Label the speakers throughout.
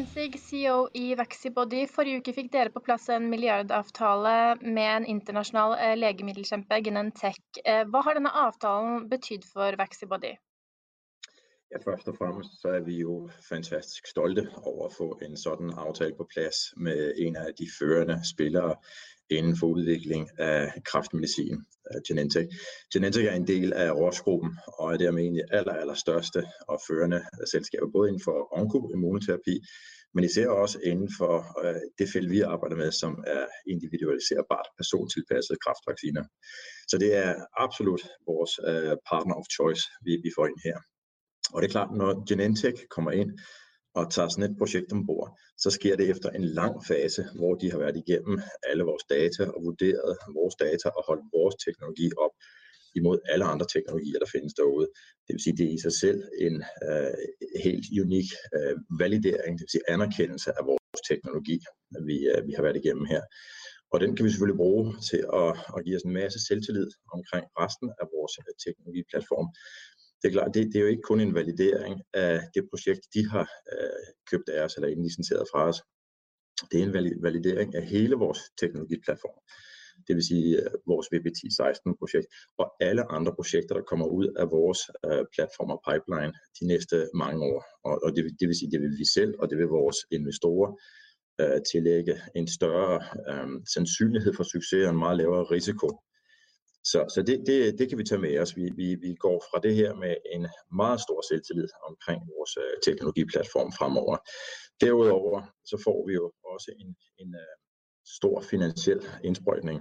Speaker 1: Mikael CEO i Vaxibody. Forrige uke fikk dere på plass en milliardavtale med en internasjonal eh, legemiddelkjempe, Genentech. Eh, hva har denne avtalen betydd for Vaxibody?
Speaker 2: Ja, først og fremmest så er vi jo fantastisk stolte over at få en sådan aftale på plads med en af de førende spillere inden for udvikling af kraftmedicin, Genentech. Genentech er en del af Roche-gruppen og er dermed en af de aller, aller største og førende selskaber, både inden for onkoimmunoterapi, men især også inden for øh, det felt, vi arbejder med, som er individualiserbart persontilpassede kraftvacciner. Så det er absolut vores øh, partner of choice, vi, vi får ind her. Og det er klart, når Genentech kommer ind og tager sådan et projekt ombord, så sker det efter en lang fase, hvor de har været igennem alle vores data og vurderet vores data og holdt vores teknologi op imod alle andre teknologier, der findes derude. Det vil sige, det er i sig selv en øh, helt unik øh, validering, det vil sige anerkendelse af vores teknologi, vi, øh, vi har været igennem her. Og den kan vi selvfølgelig bruge til at, at give os en masse selvtillid omkring resten af vores øh, teknologiplatform det er klart, det, det er jo ikke kun en validering af det projekt, de har øh, købt af os eller indlicenseret fra os. Det er en validering af hele vores teknologiplatform. Det vil sige øh, vores VPT16-projekt og alle andre projekter, der kommer ud af vores øh, platform og pipeline de næste mange år. Og, og det, det vil sige, det vil vi selv, og det vil vores investorer øh, tillægge en større øh, sandsynlighed for succes og en meget lavere risiko så, så det, det, det kan vi tage med os. Vi, vi, vi går fra det her med en meget stor selvtillid omkring vores øh, teknologiplatform fremover. Derudover så får vi jo også en, en øh, stor finansiel indsprøjtning,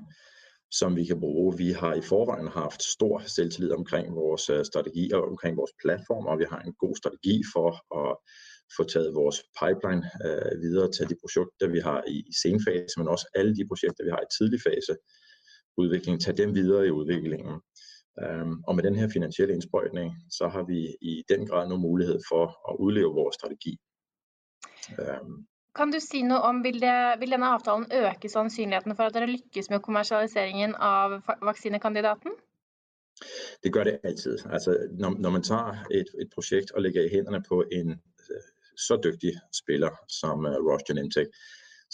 Speaker 2: som vi kan bruge. Vi har i forvejen haft stor selvtillid omkring vores øh, strategi og omkring vores platform, og vi har en god strategi for at få taget vores pipeline øh, videre til de projekter, vi har i, i senfase, men også alle de projekter, vi har i tidlig fase, udvikling, tage dem videre i udviklingen. Um, og med den her finansielle indsprøjtning, så har vi i den grad nu mulighed for at udleve vores strategi.
Speaker 1: Um, kan du sige noget om, vil, det, vil denne aftalen øke sandsynligheten for, at dere lykkes med kommersialiseringen af vaccinekandidaten?
Speaker 2: Det gør det altid. Altså, når, når man tager et, et projekt og lægger i hænderne på en øh, så dygtig spiller som uh, Roche Genentech,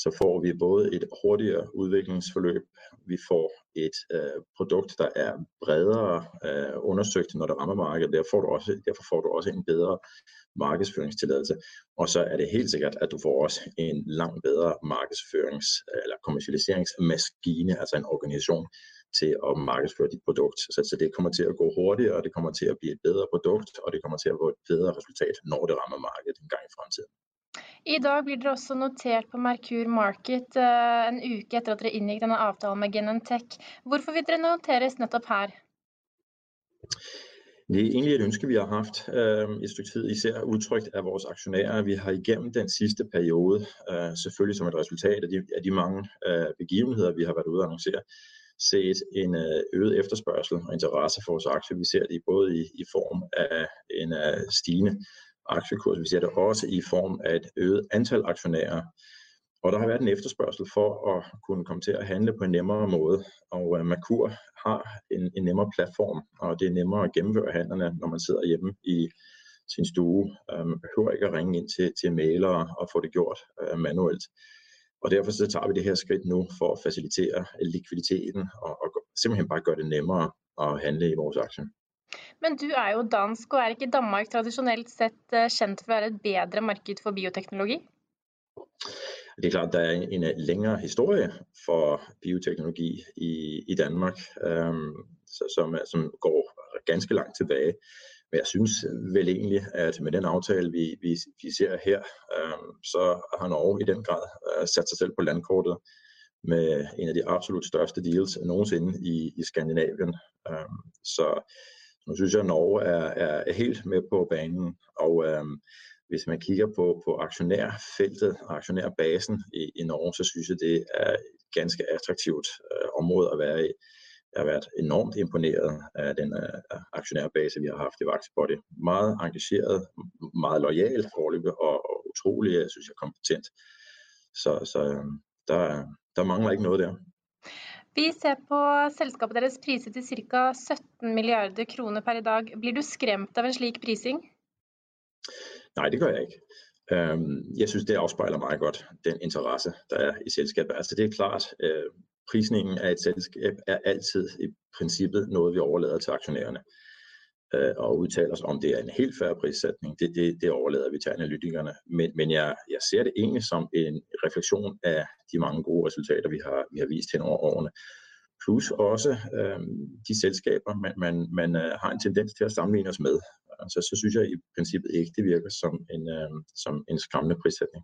Speaker 2: så får vi både et hurtigere udviklingsforløb, vi får et øh, produkt, der er bredere øh, undersøgt, når det rammer markedet. Derfor får, du også, derfor får du også en bedre markedsføringstilladelse. Og så er det helt sikkert, at du får også en langt bedre markedsførings- eller kommercialiseringsmaskine, altså en organisation, til at markedsføre dit produkt. Så, så det kommer til at gå hurtigere, og det kommer til at blive et bedre produkt, og det kommer til at få et bedre resultat, når det rammer markedet en gang i fremtiden.
Speaker 1: I dag blir dere også notert på Merkur Market eh, en uke etter at dere inngikk denne avtalen med Genentech. Hvorfor vil dere noteres nettopp her?
Speaker 2: Det er egentlig et ønske, vi har haft eh, øh, et stykke tid, især udtrykt af vores aktionærer. Vi har igennem den sidste periode, øh, selvfølgelig som et resultat af de, af de mange øh, begivenheder, vi har været ude at annoncere, set en øh, øget efterspørgsel og interesse for vores aktier. Vi ser det både i, i form af en uh, stigende aktiekurs. Vi ser det også i form af et øget antal aktionærer. Og der har været en efterspørgsel for at kunne komme til at handle på en nemmere måde. Og uh, Merkur har en, en nemmere platform, og det er nemmere at gennemføre handlerne, når man sidder hjemme i sin stue. Øh, man behøver ikke at ringe ind til, til malere og få det gjort øh, manuelt. Og derfor så tager vi det her skridt nu for at facilitere likviditeten og, og simpelthen bare gøre det nemmere at handle i vores aktier.
Speaker 1: Men du er jo dansk, og er ikke Danmark traditionelt sett uh, kjent for å være et bedre marked for bioteknologi?
Speaker 2: Det er klart, der er en, en længere historie for bioteknologi i, i Danmark, øhm, som, som går ganske langt tilbage. Men jeg synes vel egentlig, at med den aftale, vi, vi, vi ser her, øhm, så har Norge i den grad øh, sat sig selv på landkortet med en af de absolut største deals nogensinde i, i Skandinavien. Øhm, så nu synes jeg, at Norge er, er helt med på banen, og øhm, hvis man kigger på, på aktionærfeltet og aktionærbasen i, i Norge, så synes jeg, det er et ganske attraktivt øh, område at være i. Jeg har været enormt imponeret af den øh, aktionærbase, vi har haft i Vaxibody. Meget engageret, meget lojal forløbet og, og utrolig, jeg synes jeg, kompetent. Så, så øh, der, der mangler ikke noget der.
Speaker 1: Vi ser på selskapet deres priset til ca. 17 milliarder kroner per i dag. Blir du skremt av en slik prising?
Speaker 2: Nej, det gør jeg ikke. Øhm, jeg synes, det afspejler meget godt den interesse, der er i selskabet. Altså det er klart, øh, prisningen af et selskab er altid i princippet noget, vi overlader til aktionærerne øh, og udtaler os om, det er en helt færre prissætning. Det, det, det overlader vi til analytikerne. Men, men jeg, jeg ser det egentlig som en refleksion af de mange gode resultater, vi har, vi har vist hen over årene. Plus også øh, de selskaber, man, man, man øh, har en tendens til at sammenligne os med. Altså, så synes jeg i princippet ikke, det virker som en, øh, som en skræmmende prissætning.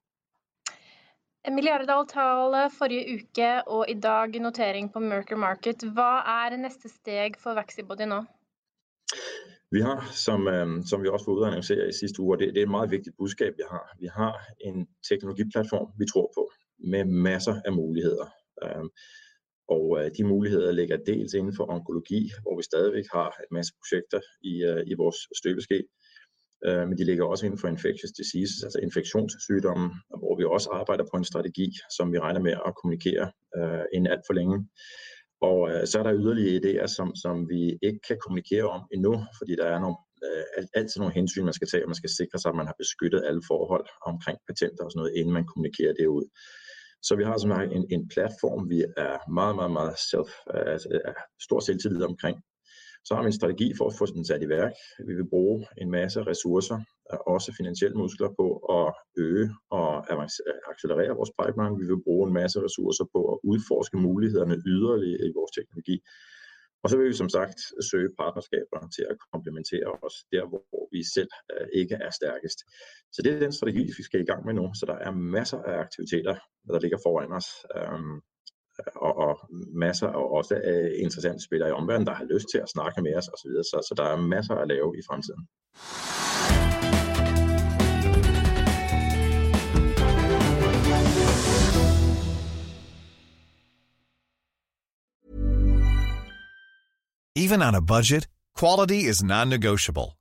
Speaker 1: En milliardavtale forrige uke og i dag notering på Merker Market. Hva er næste steg for Vaxibody nå?
Speaker 2: Vi har, som, øh, som vi også var ude at annoncere i sidste uge, og det, det er et meget vigtigt budskab, vi har. Vi har en teknologiplatform, vi tror på, med masser af muligheder. Øh, og øh, de muligheder ligger dels inden for onkologi, hvor vi stadigvæk har en masse projekter i, øh, i vores støbeske. Øh, men de ligger også inden for infectious diseases, altså infektionssygdomme, hvor vi også arbejder på en strategi, som vi regner med at kommunikere øh, inden alt for længe. Og øh, så er der yderligere idéer, som, som vi ikke kan kommunikere om endnu, fordi der er nogle, øh, altid nogle hensyn, man skal tage, og man skal sikre sig, at man har beskyttet alle forhold omkring patenter og sådan noget, inden man kommunikerer det ud. Så vi har sådan en, en platform, vi er meget, meget, meget self, øh, altså, stor selvtillid omkring, så har vi en strategi for at få den sat i værk. Vi vil bruge en masse ressourcer, øh, også finansielle muskler på at øge og accelerere vores pipeline. Vi vil bruge en masse ressourcer på at udforske mulighederne yderligere i vores teknologi. Og så vil vi som sagt søge partnerskaber til at komplementere os der, hvor vi selv øh, ikke er stærkest. Så det er den strategi, vi skal i gang med nu. Så der er masser af aktiviteter, der ligger foran os øhm, og, og masser og også af interessante spillere i omverdenen, der har lyst til at snakke med os osv. Så, så der er masser at lave i fremtiden.
Speaker 3: Even on a budget, quality is non-negotiable.